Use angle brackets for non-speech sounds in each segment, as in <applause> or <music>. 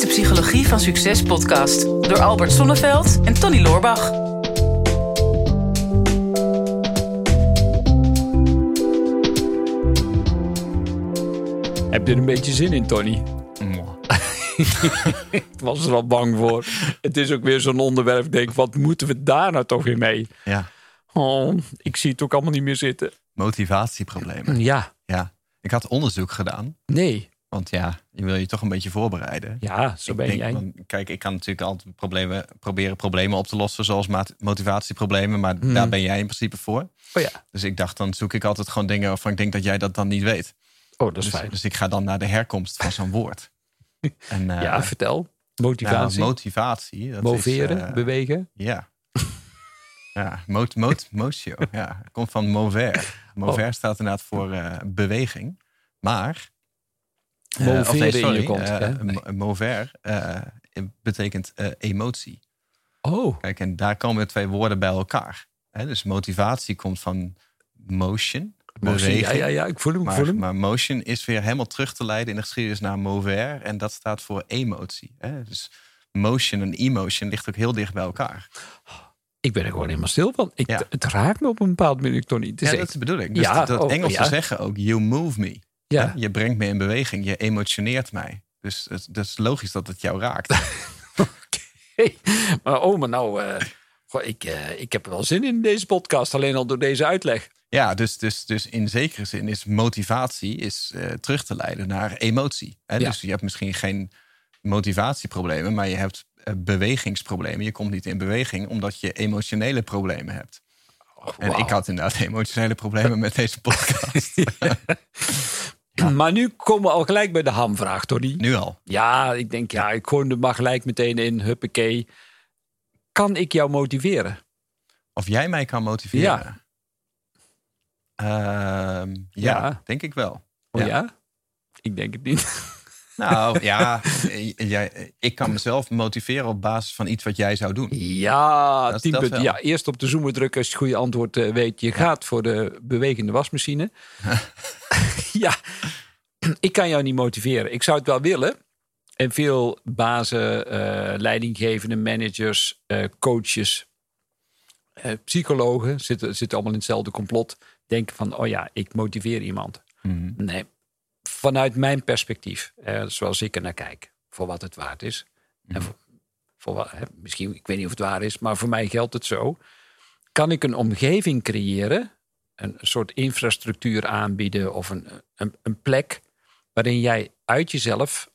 is de Psychologie van Succes podcast door Albert Sonneveld en Tony Loorbach. Heb je er een beetje zin in, Tony? <laughs> Ik was er al bang voor. Het is ook weer zo'n onderwerp. Ik denk, wat moeten we daar nou toch weer mee? Ja, Oh, ik zie het ook allemaal niet meer zitten. motivatieproblemen. Ja, Ja, ik had onderzoek gedaan. nee. Want ja, je wil je toch een beetje voorbereiden. Ja, zo Ik ben denk jij. kijk, ik kan natuurlijk altijd problemen, proberen problemen op te lossen, zoals motivatieproblemen. Maar Hmm. daar ben jij in principe voor. Oh ja, Dus ik dacht, dan zoek ik altijd gewoon dingen waarvan ik denk dat jij dat dan niet weet. oh, dat is Dus, fijn. dus ik ga dan naar de herkomst van zo'n woord. <laughs> En, eh, ja, vertel. nou, Motivatie. motivatie. Dat Moveren, is, eh, bewegen. Ja. <laughs> Ja, mot, mot, motio. Ja, komt van mover. Mover Oh. staat inderdaad voor eh, beweging. Maar... eh, Moveren of nee, in je sorry, kont, eh, mover eh, betekent eh, emotie. Oh, Kijk, en daar komen twee woorden bij elkaar. Hè, dus motivatie komt van motion, beweging. Ja, ja, ja, ik voel hem, ik voel Maar, hem. maar motion is weer helemaal terug te leiden in de geschiedenis naar mover. En dat staat voor emotie. Hè? Dus motion en emotion ligt ook heel dicht bij elkaar. Ik ben er gewoon helemaal stil van. Ik, Ja. Het raakt me op een bepaald manier. Het is Ja, echt- dat is de bedoeling. Dus Ja, dat, dat oh, ja. zeggen ook, you move me. Ja. Je brengt me in beweging, je emotioneert mij. Dus het, het is logisch dat het jou raakt. <laughs> Hey, maar oh, maar nou, eh, goh, ik, eh, ik heb er wel zin in deze podcast, alleen al door deze uitleg. ja, dus, dus, dus in zekere zin is motivatie is, eh, terug te leiden naar emotie. Hè? Ja. Dus je hebt misschien geen motivatieproblemen, maar je hebt bewegingsproblemen. Je komt niet in beweging omdat je emotionele problemen hebt. En wauw. ik had inderdaad <laughs> emotionele problemen met deze <laughs> podcast. <clears throat> Maar nu komen we al gelijk bij de hamvraag, Tony. nu al. Ja, ik denk, ja, ik gooi er maar gelijk meteen in, huppakee. Kan ik jou motiveren? Of jij mij kan motiveren? Ehm, ja, Ja. denk ik wel. Oh Ja. ja? Ik denk het niet. <laughs> Nou ja, eh, jij, ik kan mezelf motiveren op basis van iets wat jij zou doen. Ja, wel. Ja, eerst op de zoomer drukken als je het goede antwoord eh, weet. Je gaat voor de bewegende wasmachine. <laughs> ja, ik kan jou niet motiveren. Ik zou het wel willen. En veel bazen, eh, leidinggevende managers, eh, coaches, eh, psychologen zitten, zitten allemaal in hetzelfde complot. Denken van, oh ja, ik motiveer iemand. Mhm. Nee, vanuit mijn perspectief, eh, zoals ik er naar kijk, voor wat het waard is. En voor, voor wat, hè, misschien, ik weet niet of het waar is, maar voor mij geldt het zo. Kan ik een omgeving creëren, een soort infrastructuur aanbieden of een, een, een plek waarin jij uit jezelf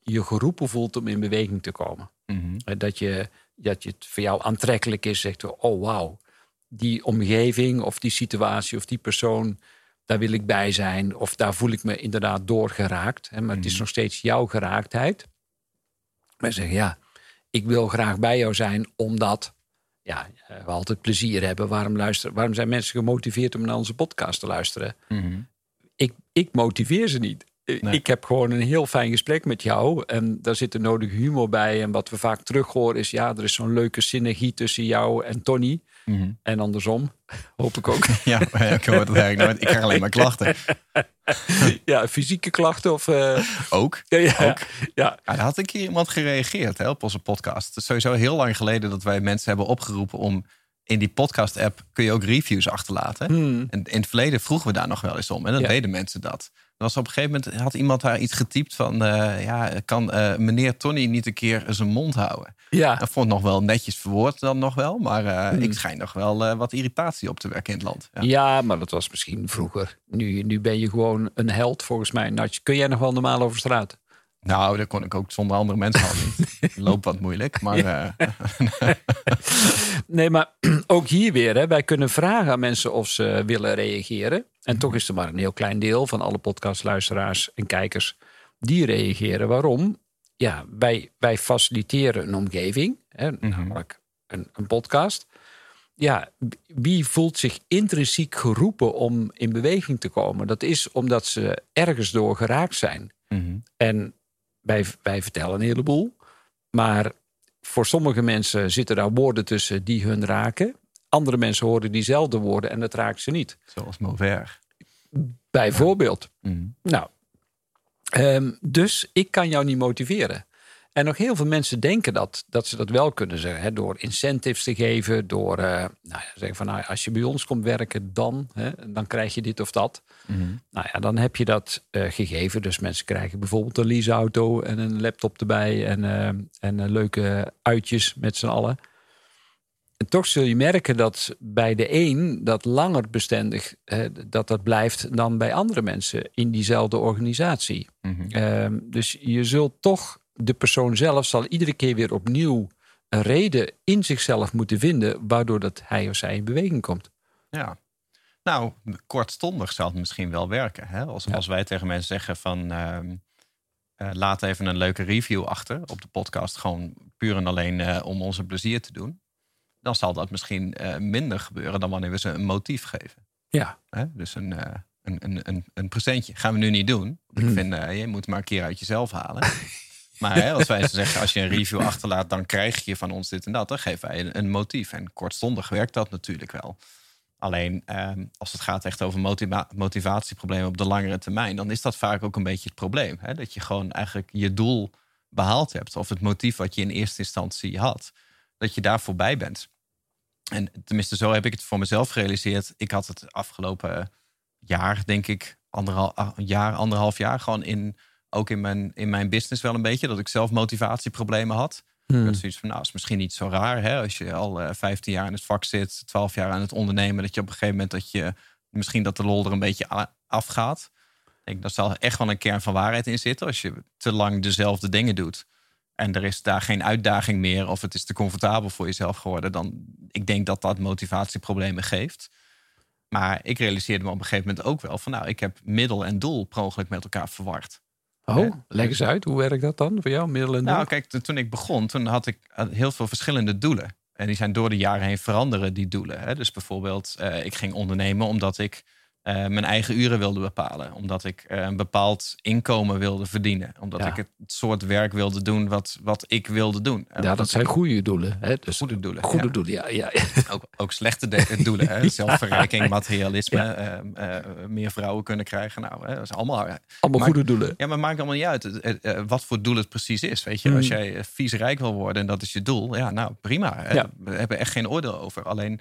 je geroepen voelt om in beweging te komen. Mhm. Eh, Dat, je, dat je het voor jou aantrekkelijk is. Zegt, oh wauw, die omgeving of die situatie of die persoon, daar wil ik bij zijn. Of daar voel ik me inderdaad door geraakt. Hè, maar het is nog steeds jouw geraaktheid. Maar zeggen, ja, ik wil graag bij jou zijn omdat ja, eh, we altijd plezier hebben. Waarom, luisteren, waarom zijn mensen gemotiveerd om naar onze podcast te luisteren? Mhm. ik, ik motiveer ze niet. Nee. Ik heb gewoon een heel fijn gesprek met jou. En daar zit de nodige humor bij. En wat we vaak terug horen is... ja, er is zo'n leuke synergie tussen jou en Tony. Mhm. En andersom, <laughs> hoop ik ook. Ja, ik hoor het eigenlijk nooit. Ik krijg alleen maar klachten. <laughs> ja, fysieke klachten of... eh, Ook. ja, ja, ja. Ja, had een keer iemand gereageerd hè, op onze podcast. Het is sowieso heel lang geleden dat wij mensen hebben opgeroepen om in die podcast-app kun je ook reviews achterlaten. Hmm. En in het verleden vroegen we daar nog wel eens om. En dan Ja. deden mensen dat. Was op een gegeven moment had iemand daar iets getypt van... eh, ja, kan eh, meneer Tony niet een keer zijn mond houden? ja. Dat vond ik nog wel netjes verwoord dan nog wel. Maar eh, Hmm. ik schijn nog wel wat irritatie op te werken in het land. Ja. Ja, maar dat was misschien vroeger. Nu, nu ben je gewoon een held volgens mij. Kun jij nog wel normaal over straat? Nou, dat kon ik ook zonder andere mensen al niet. <laughs> Loopt wat moeilijk, maar... eh, <laughs> Nee, maar <clears throat> ook hier weer. Hè, wij kunnen vragen aan mensen of ze willen reageren. En toch is er maar een heel klein deel van alle podcastluisteraars en kijkers die reageren. Waarom? Ja, wij, wij faciliteren een omgeving, hè, namelijk een, een podcast. Ja, wie voelt zich intrinsiek geroepen om in beweging te komen? Dat is omdat ze ergens door geraakt zijn. mhm. En wij, wij vertellen een heleboel. Maar voor sommige mensen zitten daar woorden tussen die hun raken. Andere mensen horen diezelfde woorden en dat raakt ze niet. Zoals Mauvert. Bijvoorbeeld. Mhm. Nou, ehm, dus ik kan jou niet motiveren. En nog heel veel mensen denken dat, dat ze dat wel kunnen zeggen. Hè, door incentives te geven. Door uh, nou ja, zeggen van nou, als je bij ons komt werken, dan, hè, dan krijg je dit of dat. Nou ja, dan heb je dat uh, gegeven. Dus mensen krijgen bijvoorbeeld een leaseauto en een laptop erbij. En, uh, en leuke uitjes met z'n allen. En toch zul je merken dat bij de een dat langer bestendig dat dat blijft dan bij andere mensen in diezelfde organisatie. Mm -hmm. dus je zult toch de persoon zelf zal iedere keer weer opnieuw een reden in zichzelf moeten vinden waardoor dat hij of zij in beweging komt. Ja. Nou, kortstondig zal het misschien wel werken. Hè? Als, als wij tegen mensen zeggen van uh, uh, laat even een leuke review achter op de podcast, gewoon puur en alleen uh, om onze plezier te doen. Dan zal dat misschien eh, minder gebeuren dan wanneer we ze een motief geven. Ja. Hè? Dus een, een, een, een, een presentje. Gaan we nu niet doen. Ik Hmm. vind, je moet maar een keer uit jezelf halen. <laughs> Maar hè, als <laughs> wij zeggen, als je een review achterlaat, dan krijg je van ons dit en dat. Dan geven wij een, een motief. En kortstondig werkt dat natuurlijk wel. Alleen ehm, als het gaat echt over motiva motivatieproblemen op de langere termijn, dan is dat vaak ook een beetje het probleem. Hè? Dat je gewoon eigenlijk je doel behaald hebt. Of het motief wat je in eerste instantie had. Dat je daar voorbij bent. En tenminste, zo heb ik het voor mezelf gerealiseerd. Ik had het afgelopen jaar, denk ik, anderhalf jaar, anderhalf jaar, gewoon in ook in mijn, in mijn business wel een beetje. Dat ik zelf motivatieproblemen had. Hmm. Had zoiets van, nou, is misschien niet zo raar. Hè? Als je al uh, 15 jaar in het vak zit, 12 jaar aan het ondernemen. Dat je op een gegeven moment dat je misschien dat de lol er een beetje afgaat. Ik denk, daar zal echt wel een kern van waarheid in zitten. Als je te lang dezelfde dingen doet. En er is daar geen uitdaging meer. Of het is te comfortabel voor jezelf geworden. Dan, ik denk dat dat motivatieproblemen geeft. Maar ik realiseerde me op een gegeven moment ook wel van, nou, ik heb middel en doel per ongeluk met elkaar verward. Oh, leg eens uit. Hoe werkt dat dan voor jou, middel en doel? Nou, kijk, toen ik begon, toen had ik heel veel verschillende doelen. En die zijn door de jaren heen veranderen, die doelen. Hè? Dus bijvoorbeeld, uh, ik ging ondernemen omdat ik uh, mijn eigen uren wilde bepalen. Omdat ik uh, een bepaald inkomen wilde verdienen. Omdat ja. ik het soort werk wilde doen wat, wat ik wilde doen. Ja, dat zijn goede doelen. Hè? Dus goede doelen. Goede ja. doelen, ja. ja. <laughs> Ook, ook slechte doelen. Hè? <laughs> Zelfverrijking, materialisme, meer vrouwen kunnen krijgen. Nou, hè? dat is allemaal... Allemaal maar, goede doelen. Ja, maar maakt allemaal niet uit wat voor doel het precies is. Weet je, mm. als jij vies rijk wil worden en dat is je doel. Ja, nou, prima. We hebben echt geen oordeel over. Alleen...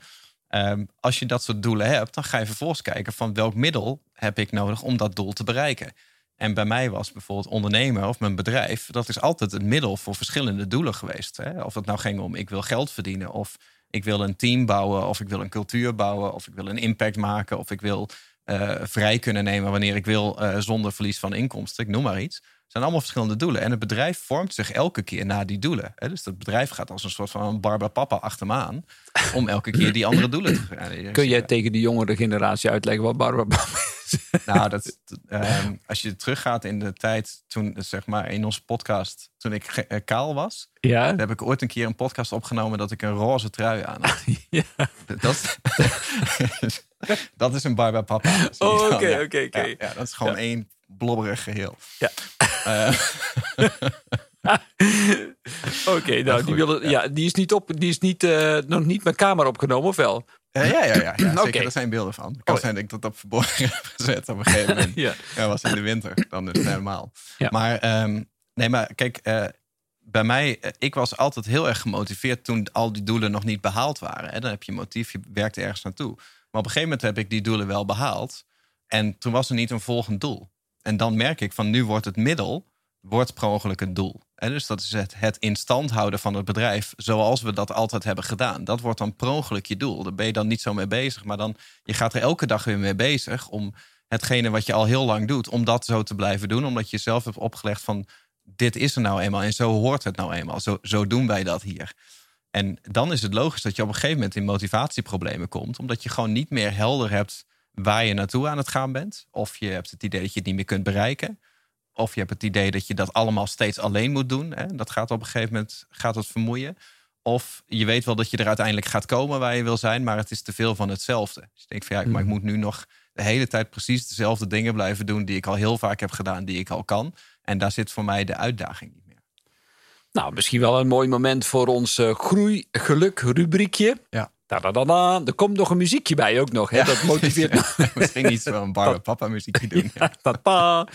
Um, als je dat soort doelen hebt, dan ga je vervolgens kijken van welk middel heb ik nodig om dat doel te bereiken. En bij mij was bijvoorbeeld ondernemen of mijn bedrijf, dat is altijd een middel voor verschillende doelen geweest. Hè? Of het nou ging om ik wil geld verdienen, of ik wil een team bouwen, of ik wil een cultuur bouwen, of ik wil een impact maken, of ik wil uh, vrij kunnen nemen wanneer ik wil uh, zonder verlies van inkomsten. Ik noem maar iets. Het zijn allemaal verschillende doelen. En het bedrijf vormt zich elke keer naar die doelen. Hè? Dus het bedrijf gaat als een soort van Barbara Papa achter me aan. Om elke keer die andere doelen te gaan. Kun jij tegen de jongere generatie uitleggen wat Barbara Papa is? <laughs> Nou, dat, um, als je teruggaat in de tijd toen, zeg maar, in onze podcast, toen ik uh, kaal was. Ja. heb ik ooit een keer een podcast opgenomen dat ik een roze trui aan had. <laughs> ja. Dat, <laughs> dat is een Barbara Papa. Oh, oké, oké, oké. Ja, dat is gewoon één blobberig geheel. Ja. Uh, <laughs> Oké, okay, nou, goed, die, willen, ja. die is, niet op, die is niet, uh, nog niet met camera opgenomen, of wel? Ja, ja, ja, ja, ja <clears throat> zeker. Oké. Er zijn beelden van. Het kan Oh. zijn dat ik dat op verborgen <laughs> heb gezet op een gegeven moment. <laughs> Ja. Ja, was in de winter. Dan is het helemaal. Ja. Maar, ehm, nee, maar kijk, eh, bij mij, eh, ik was altijd heel erg gemotiveerd toen al die doelen nog niet behaald waren. Hè. Dan heb je een motief, je werkt ergens naartoe. Maar op een gegeven moment heb ik die doelen wel behaald. En toen was er niet een volgend doel. En dan merk ik van nu wordt het middel, wordt per ongeluk een doel. En dus dat is het, het in stand houden van het bedrijf zoals we dat altijd hebben gedaan. Dat wordt dan per ongeluk je doel. Daar ben je dan niet zo mee bezig. Maar dan, je gaat er elke dag weer mee bezig om hetgene wat je al heel lang doet, om dat zo te blijven doen. Omdat je zelf hebt opgelegd van dit is er nou eenmaal en zo hoort het nou eenmaal. Zo, zo doen wij dat hier. En dan is het logisch dat je op een gegeven moment in motivatieproblemen komt. Omdat je gewoon niet meer helder hebt waar je naartoe aan het gaan bent. Of je hebt het idee dat je het niet meer kunt bereiken. Of je hebt het idee dat je dat allemaal steeds alleen moet doen. Hè? Dat gaat op een gegeven moment gaat het vermoeien. Of je weet wel dat je er uiteindelijk gaat komen waar je wil zijn, maar het is te veel van hetzelfde. Dus je denkt van ja, maar ik moet nu nog de hele tijd precies dezelfde dingen blijven doen die ik al heel vaak heb gedaan, die ik al kan. En daar zit voor mij de uitdaging niet meer. Nou, misschien wel een mooi moment voor ons uh, groei-geluk rubriekje. Ja. Er komt nog een muziekje bij ook nog. Hè? Ja. Dat <laughs> motiveert me. <laughs> Misschien iets van een <laughs> Barbe Papa muziekje doen. Ja.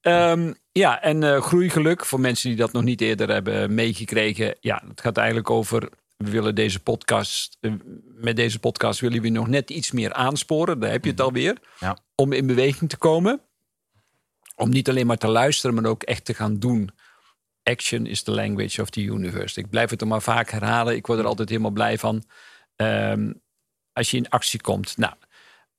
Ehm, ja, en eh, groeigeluk voor mensen die dat nog niet eerder hebben meegekregen. Ja, het gaat eigenlijk over. We willen deze podcast. eh, met deze podcast willen we nog net iets meer aansporen. Daar heb je het alweer. Ja. Om in beweging te komen. Om niet alleen maar te luisteren, maar ook echt te gaan doen. Action is the language of the universe. Ik blijf het er maar vaak herhalen. Ik word er altijd helemaal blij van. Ehm, als je in actie komt. Nou,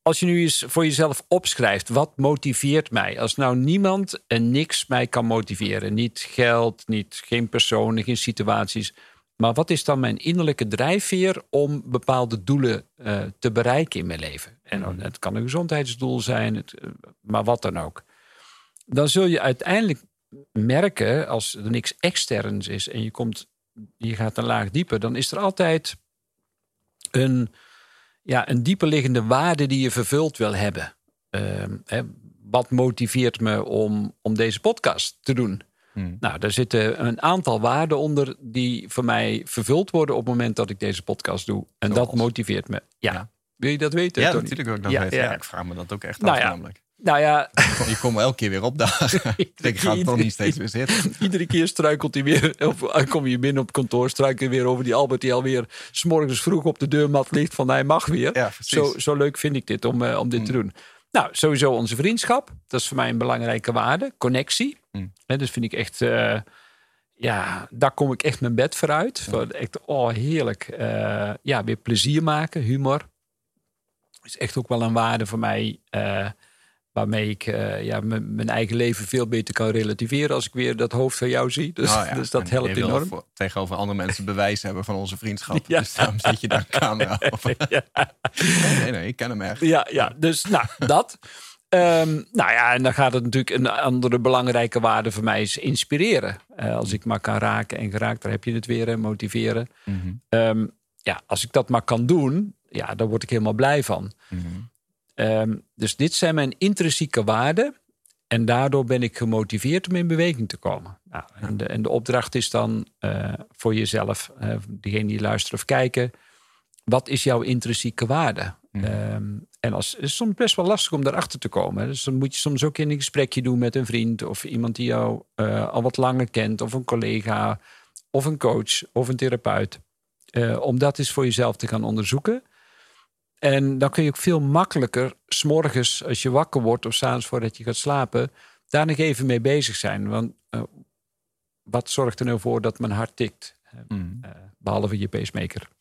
als je nu eens voor jezelf opschrijft, wat motiveert mij? Als nou niemand en niks mij kan motiveren. Niet geld, niet, geen personen, geen situaties. Maar wat is dan mijn innerlijke drijfveer om bepaalde doelen eh, te bereiken in mijn leven? En het kan een gezondheidsdoel zijn, het, eh, maar wat dan ook. Dan zul je uiteindelijk merken, als er niks externs is en je, komt, je gaat een laag dieper, dan is er altijd een, ja, een dieper liggende waarde die je vervuld wil hebben. Ehm, hè, wat motiveert me om, om deze podcast te doen? Hmm. Nou, daar zitten een aantal waarden onder die voor mij vervuld worden op het moment dat ik deze podcast doe. En dat motiveert me. Ja. Ja. Wil je dat weten? Ja, Tony? natuurlijk wil ik dat Ja, weten. ja. Ja, ik vraag me dat ook echt Nou af ja. namelijk. Nou ja, <laughs> Je komt elke keer weer opdagen. <laughs> ik ga toch niet steeds weer zitten. <laughs> Iedere keer struikelt hij weer, of kom je binnen op kantoor, struikel je weer over die Albert die alweer s'morgens vroeg op de deurmat ligt van hij mag weer. Ja, zo, zo leuk vind ik dit om, eh, om dit te doen. Nou, sowieso onze vriendschap. Dat is voor mij een belangrijke waarde. Connectie. Mm. Dus vind ik echt, eh, ja, daar kom ik echt mijn bed voor uit. Voor Echt, oh, heerlijk. Eh, ja, weer plezier maken, humor. Is echt ook wel een waarde voor mij. Waarmee ik eh, ja, mijn eigen leven veel beter kan relativeren als ik weer dat hoofd van jou zie. Dus, Nou ja, dus dat helpt enorm. voor- tegenover andere mensen bewijs hebben van onze vriendschap. Ja. Dus daarom zet je daar een camera <laughs> op. Ja. Nee, nee, nee, ik ken hem echt. Ja, ja, dus nou, dat. Ehm, nou ja, en dan gaat het natuurlijk een andere belangrijke waarde voor mij is inspireren. Eh, als ik maar kan raken en geraakt, daar heb je het weer, motiveren. Mhm, Ehm, ja, als ik dat maar kan doen, ja, daar word ik helemaal blij van. mhm. Ehm, dus dit zijn mijn intrinsieke waarden. En daardoor ben ik gemotiveerd om in beweging te komen. Nou, en, de, en de opdracht is dan eh, voor jezelf, eh, degene die luisteren of kijken. Wat is jouw intrinsieke waarde? Ehm, en als, het is soms best wel lastig om daarachter te komen. Dus dan moet je soms ook in een gesprekje doen met een vriend. Of iemand die jou eh, al wat langer kent. Of een collega. Of een coach. Of een therapeut. Om dat eens voor jezelf te gaan onderzoeken. En dan kun je ook veel makkelijker, s'morgens als je wakker wordt of s'avonds voordat je gaat slapen, daar nog even mee bezig zijn. Want eh, wat zorgt er nou voor dat mijn hart tikt? Mhm. Eh, behalve je pacemaker. <laughs>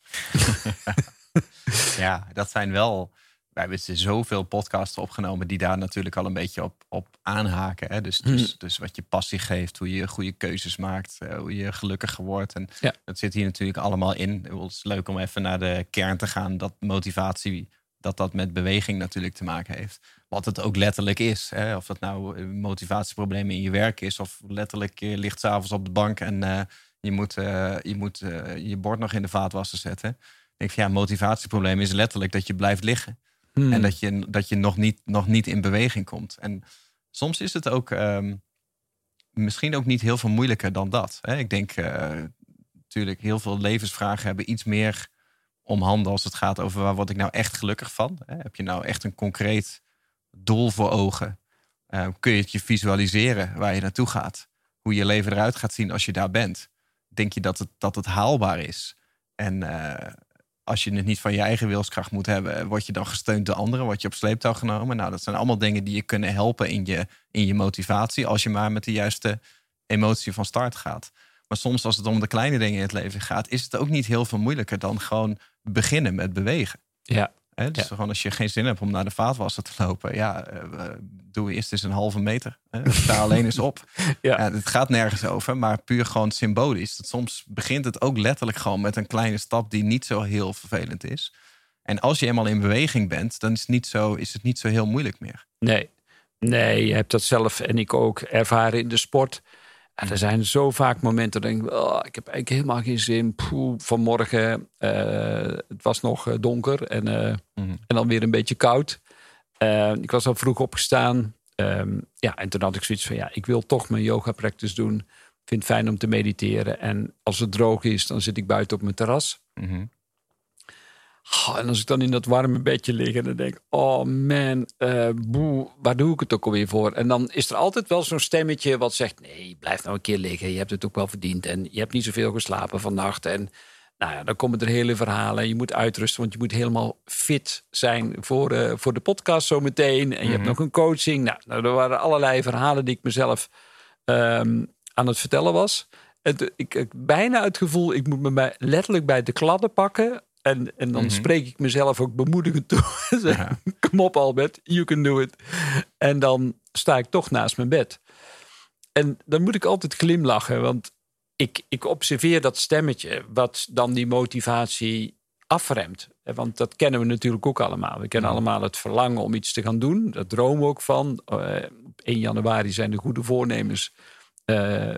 Ja, dat zijn wel. Wij hebben zoveel podcasts opgenomen die daar natuurlijk al een beetje op, op aanhaken. Hè? Dus, dus, Mhm. dus wat je passie geeft, hoe je goede keuzes maakt, eh, hoe je gelukkiger wordt. En Ja. dat zit hier natuurlijk allemaal in. Het is leuk om even naar de kern te gaan. Dat motivatie, dat dat met beweging natuurlijk te maken heeft. Wat het ook letterlijk is. Hè? Of dat nou eh, motivatieproblemen in je werk is, of letterlijk je ligt s'avonds op de bank en eh, je moet, je, moet je bord nog in de vaatwasser zetten. Ik denk van ja, motivatieprobleem is letterlijk dat je blijft liggen. Hmm. En dat je, dat je nog, niet, nog niet in beweging komt. En soms is het ook ehm, misschien ook niet heel veel moeilijker dan dat. Hè? Ik denk natuurlijk, heel veel levensvragen hebben iets meer om handen als het gaat over waar word ik nou echt gelukkig van. Hè? Heb je nou echt een concreet doel voor ogen? Eh, kun je het je visualiseren waar je naartoe gaat? Hoe je leven eruit gaat zien als je daar bent? Denk je dat het, dat het haalbaar is? En eh, als je het niet van je eigen wilskracht moet hebben, word je dan gesteund door anderen? Word je op sleeptouw genomen? Nou, dat zijn allemaal dingen die je kunnen helpen in je, in je motivatie. Als je maar met de juiste emotie van start gaat. Maar soms als het om de kleine dingen in het leven gaat, is het ook niet heel veel moeilijker dan gewoon beginnen met bewegen. Ja, Hè? Dus Ja. gewoon als je geen zin hebt om naar de vaatwasser te lopen, ja, eh, doe eerst eens een halve meter. Hè? Sta <laughs> alleen eens op. Ja. Ja, het gaat nergens over, maar puur gewoon symbolisch. Dat soms begint het ook letterlijk gewoon met een kleine stap die niet zo heel vervelend is. En als je eenmaal in beweging bent, dan is het niet zo, is het niet zo heel moeilijk meer. nee. Nee, je hebt dat zelf en ik ook ervaren in de sport. En er zijn zo vaak momenten dat ik denk, oh, ik heb eigenlijk helemaal geen zin. Poeh, vanmorgen, eh, het was nog eh, donker en, eh, Mhm. en dan weer een beetje koud. Ik was al vroeg opgestaan. Ehm, ja, en toen had ik zoiets van, ja, ik wil toch mijn yoga practice doen. Ik vind het fijn om te mediteren. En als het droog is, dan zit ik buiten op mijn terras. Mhm. Oh, en als ik dan in dat warme bedje lig en dan denk oh man, uh, boe, waar doe ik het ook alweer voor? En dan is er altijd wel zo'n stemmetje wat zegt, nee, blijf nou een keer liggen. Je hebt het ook wel verdiend en je hebt niet zoveel geslapen vannacht. En nou ja, dan komen er hele verhalen. Je moet uitrusten, want je moet helemaal fit zijn voor, uh, voor de podcast zometeen. En je hebt mhm. nog een coaching. Nou, nou, er waren allerlei verhalen die ik mezelf um, aan het vertellen was. Ik, ik bijna het gevoel, ik moet me bij, letterlijk bij de kladden pakken. En, en dan mhm. spreek ik mezelf ook bemoedigend toe. <laughs> <laughs> Kom op Albert, you can do it. En dan sta ik toch naast mijn bed. En dan moet ik altijd glimlachen, want ik, ik observeer dat stemmetje wat dan die motivatie afremt. Want dat kennen we natuurlijk ook allemaal. We kennen allemaal het verlangen om iets te gaan doen. Daar dromen we ook van. Uh, op 1 januari zijn de goede voornemens uh,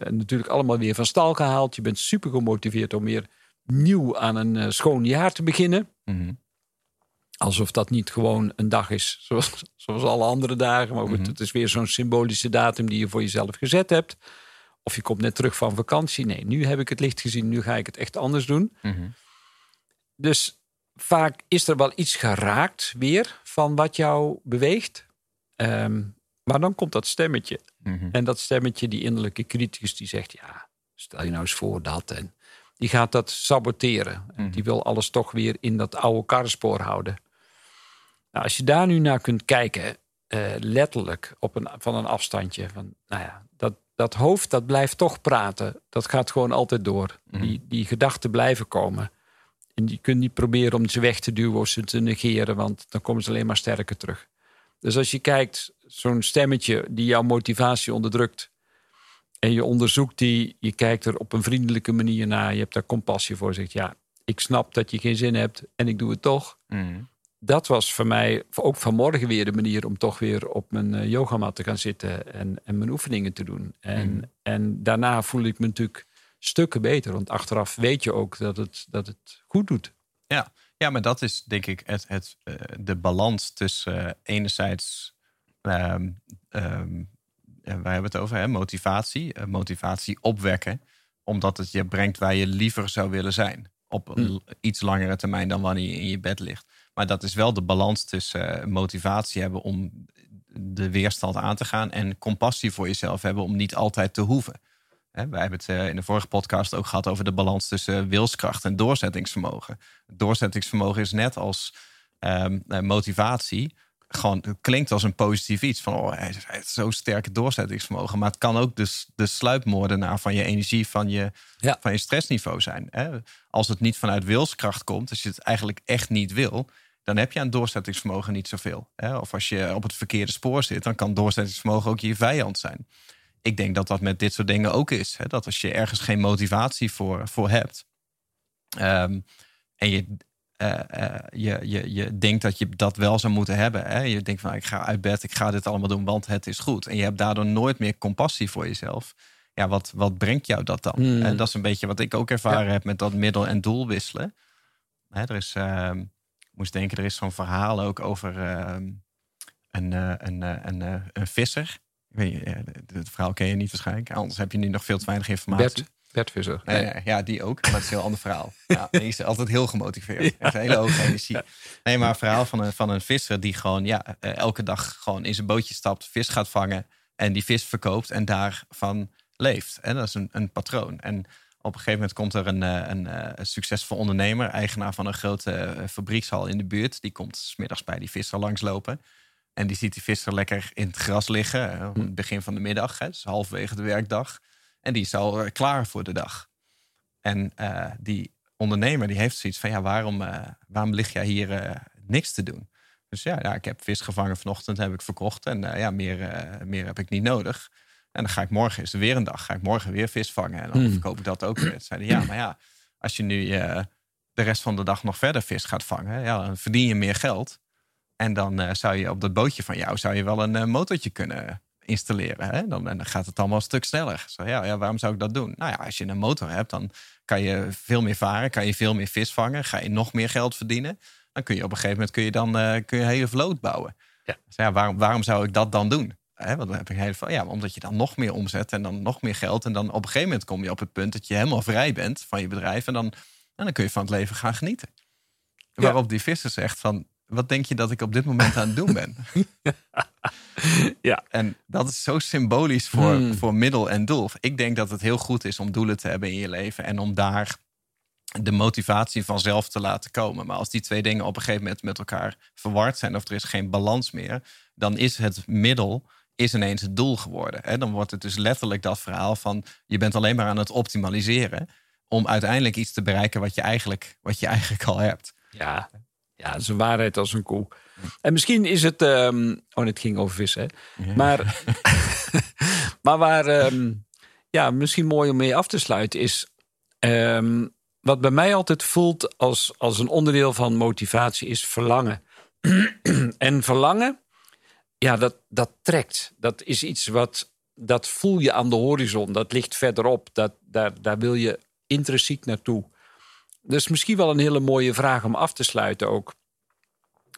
natuurlijk allemaal weer van stal gehaald. Je bent super gemotiveerd om weer nieuw aan een uh, schoon jaar te beginnen. Mhm. Alsof dat niet gewoon een dag is zoals, <laughs> zoals alle andere dagen. Maar goed, het is weer zo'n symbolische datum die je voor jezelf gezet hebt. Of je komt net terug van vakantie. Nee, nu heb ik het licht gezien. Nu ga ik het echt anders doen. Mhm. Dus vaak is er wel iets geraakt weer van wat jou beweegt. Ehm, maar dan komt dat stemmetje. Mhm. En dat stemmetje, die innerlijke criticus, die zegt: Ja, stel je nou eens voor dat. En die gaat dat saboteren. Mhm. Die wil alles toch weer in dat oude karrespoor houden. Nou, als je daar nu naar kunt kijken, uh, letterlijk op een, van een afstandje. Van, nou ja, dat, dat hoofd dat blijft toch praten. Dat gaat gewoon altijd door. Mhm. Die, die gedachten blijven komen. En je kunt niet proberen om ze weg te duwen of ze te negeren, want dan komen ze alleen maar sterker terug. Dus als je kijkt, zo'n stemmetje die jouw motivatie onderdrukt. En je onderzoekt die, je kijkt er op een vriendelijke manier naar, je hebt daar compassie voor. Zegt ja, ik snap dat je geen zin hebt en ik doe het toch. Mhm dat was voor mij ook vanmorgen weer de manier om toch weer op mijn uh, yogamat te gaan zitten en, en mijn oefeningen te doen. En, mm. en daarna voel ik me natuurlijk stukken beter, want achteraf weet je ook dat het, dat het goed doet. Ja. ja, maar dat is denk ik het, het, uh, de balans tussen uh, enerzijds, um, um, wij hebben het over hè, motivatie, motivatie opwekken, omdat het je brengt waar je liever zou willen zijn op mm. iets langere termijn dan wanneer je in je bed ligt. Maar dat is wel de balans tussen uh, motivatie hebben om de weerstand aan te gaan en compassie voor jezelf hebben om niet altijd te hoeven. Hè, wij hebben het in de vorige podcast ook gehad over de balans tussen wilskracht en doorzettingsvermogen. Doorzettingsvermogen is net als um, motivatie gewoon het klinkt als een positief iets. Van oh, hij heeft zo'n sterke doorzettingsvermogen. Maar het kan ook dus de sluipmoordenaar van je energie, van je, van je stressniveau zijn. Hè? Als het niet vanuit wilskracht komt, als je het eigenlijk echt niet wil, dan heb je aan doorzettingsvermogen niet zoveel. Hè? Of als je op het verkeerde spoor zit, dan kan doorzettingsvermogen ook je vijand zijn. Ik denk dat dat met dit soort dingen ook is. Hè? Dat als je ergens geen motivatie voor, voor hebt. Um, en je, uh, uh, je, je, je denkt dat je dat wel zou moeten hebben. Hè? Je denkt van ik ga uit bed, ik ga dit allemaal doen, want het is goed. En je hebt daardoor nooit meer compassie voor jezelf. Ja, wat, wat brengt jou dat dan? Hmm. En dat is een beetje wat ik ook ervaren heb met dat middel- en doel wisselen. Hè, er is, uh, moest denken, er is zo'n verhaal ook over ehm, een, uh, een, een, een, visser. Ik weet, het verhaal ken je niet waarschijnlijk. Anders heb je nu nog veel te weinig informatie. Petvisser. Nee. ja, die ook. Maar het is een heel ander verhaal. <laughs> Ja, die is altijd heel gemotiveerd. Een hele hoge energie. Nee, maar een verhaal van een, van een visser die gewoon ja, eh, elke dag gewoon in zijn bootje stapt, vis gaat vangen en die vis verkoopt en daarvan leeft. En dat is een, een patroon. En op een gegeven moment komt er een, eh, een, eh, een succesvol ondernemer, eigenaar van een grote fabriekshal in de buurt. Die komt smiddags bij die visser langslopen. En die ziet die visser lekker in het gras liggen. Het begin van de middag, hè, dus halverwege de werkdag. En die is al eh, klaar voor de dag. En uh, die ondernemer die heeft zoiets van: ja, waarom, uh, waarom lig jij hier uh, niks te doen? Dus ja, ja, ik heb vis gevangen vanochtend, heb ik verkocht. En ja, meer, meer heb ik niet nodig. En dan ga ik morgen, is er weer een dag, ga ik morgen weer vis vangen. En dan hmm. verkoop ik dat ook weer. Zeiden ja, maar ja, als je nu de rest van de dag nog verder vis gaat vangen, ja, dan verdien je meer geld. En dan zou je op dat bootje van jou zou je wel een motortje kunnen installeren. Hè? Dan, dan gaat het allemaal een stuk sneller. Zo, ja, ja, waarom zou ik dat doen? Nou ja, als je een motor hebt, dan kan je veel meer varen, kan je veel meer vis vangen, ga je nog meer geld verdienen. Dan kun je op een gegeven moment kun je dan uh, kun je een hele vloot bouwen. Ja. Dus ja, waarom, waarom zou ik dat dan doen? Hè, want dan heb ik heel veel, ja, omdat je dan nog meer omzet en dan nog meer geld. En dan op een gegeven moment kom je op het punt dat je helemaal vrij bent van je bedrijf. En dan, en dan kun je van het leven gaan genieten. Waarop die visser zegt van, wat denk je dat ik op dit moment aan het doen ben? <laughs> Ja. En dat is zo symbolisch voor, Hmm. voor middel en doel. Ik denk dat het heel goed is om doelen te hebben in je leven en om daar de motivatie vanzelf te laten komen. Maar als die twee dingen op een gegeven moment met elkaar verward zijn of er is geen balans meer, dan is het middel is ineens het doel geworden. Hè? Dan wordt het dus letterlijk dat verhaal van je bent alleen maar aan het optimaliseren om uiteindelijk iets te bereiken wat je eigenlijk, wat je eigenlijk al hebt. Ja, ja, dat is een waarheid als een koe. En misschien is het. ehm, oh, het ging over vissen. Hè? Maar, <laughs> maar waar. ehm, ja, misschien mooi om mee af te sluiten is. ehm, wat bij mij altijd voelt als, als een onderdeel van motivatie is verlangen. <clears throat> en verlangen, ja, dat, dat trekt. Dat is iets wat. Dat voel je aan de horizon. Dat ligt verderop. Dat, daar, daar wil je intrinsiek naartoe. Dus misschien wel een hele mooie vraag om af te sluiten ook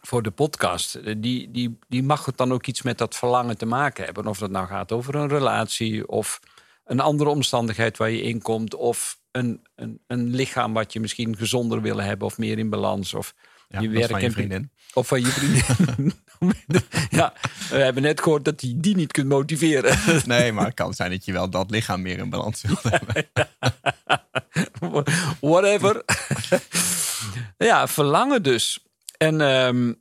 voor de podcast. Eh, Die, die, die mag het dan ook iets met dat verlangen te maken hebben. Of dat nou gaat over een relatie of een andere omstandigheid waar je in komt. Of een, een, een lichaam wat je misschien gezonder wil hebben of meer in balans. Of Ja, je werk van je en- vriendin. Of van je vriendin. <laughs> ja, we hebben net gehoord dat je die niet kunt motiveren. <laughs> Nee, maar het kan zijn dat je wel dat lichaam meer in balans wilt <laughs> hebben. Whatever. ja, verlangen dus. En ehm,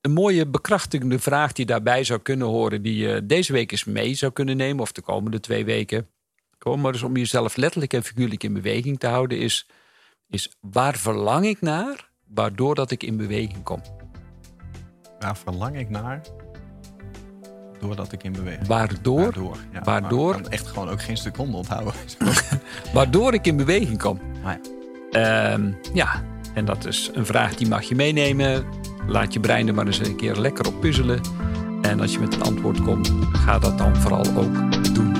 een mooie bekrachtigende vraag die daarbij zou kunnen horen, die je deze week eens mee zou kunnen nemen, of de komende twee weken. Gewoon maar eens om jezelf letterlijk en figuurlijk in beweging te houden, is, is waar verlang ik naar, waardoor dat ik in beweging kom? Waar verlang ik naar? Doordat ik in beweging. Waardoor, Waardoor. Ja, Waardoor? Ik kan echt gewoon ook geen seconde onthouden. <laughs> waardoor ik in beweging kom. Ja. Ehm, ja, en dat is een vraag die mag je meenemen. Laat je brein er maar eens een keer lekker op puzzelen. En als je met een antwoord komt, ga dat dan vooral ook doen.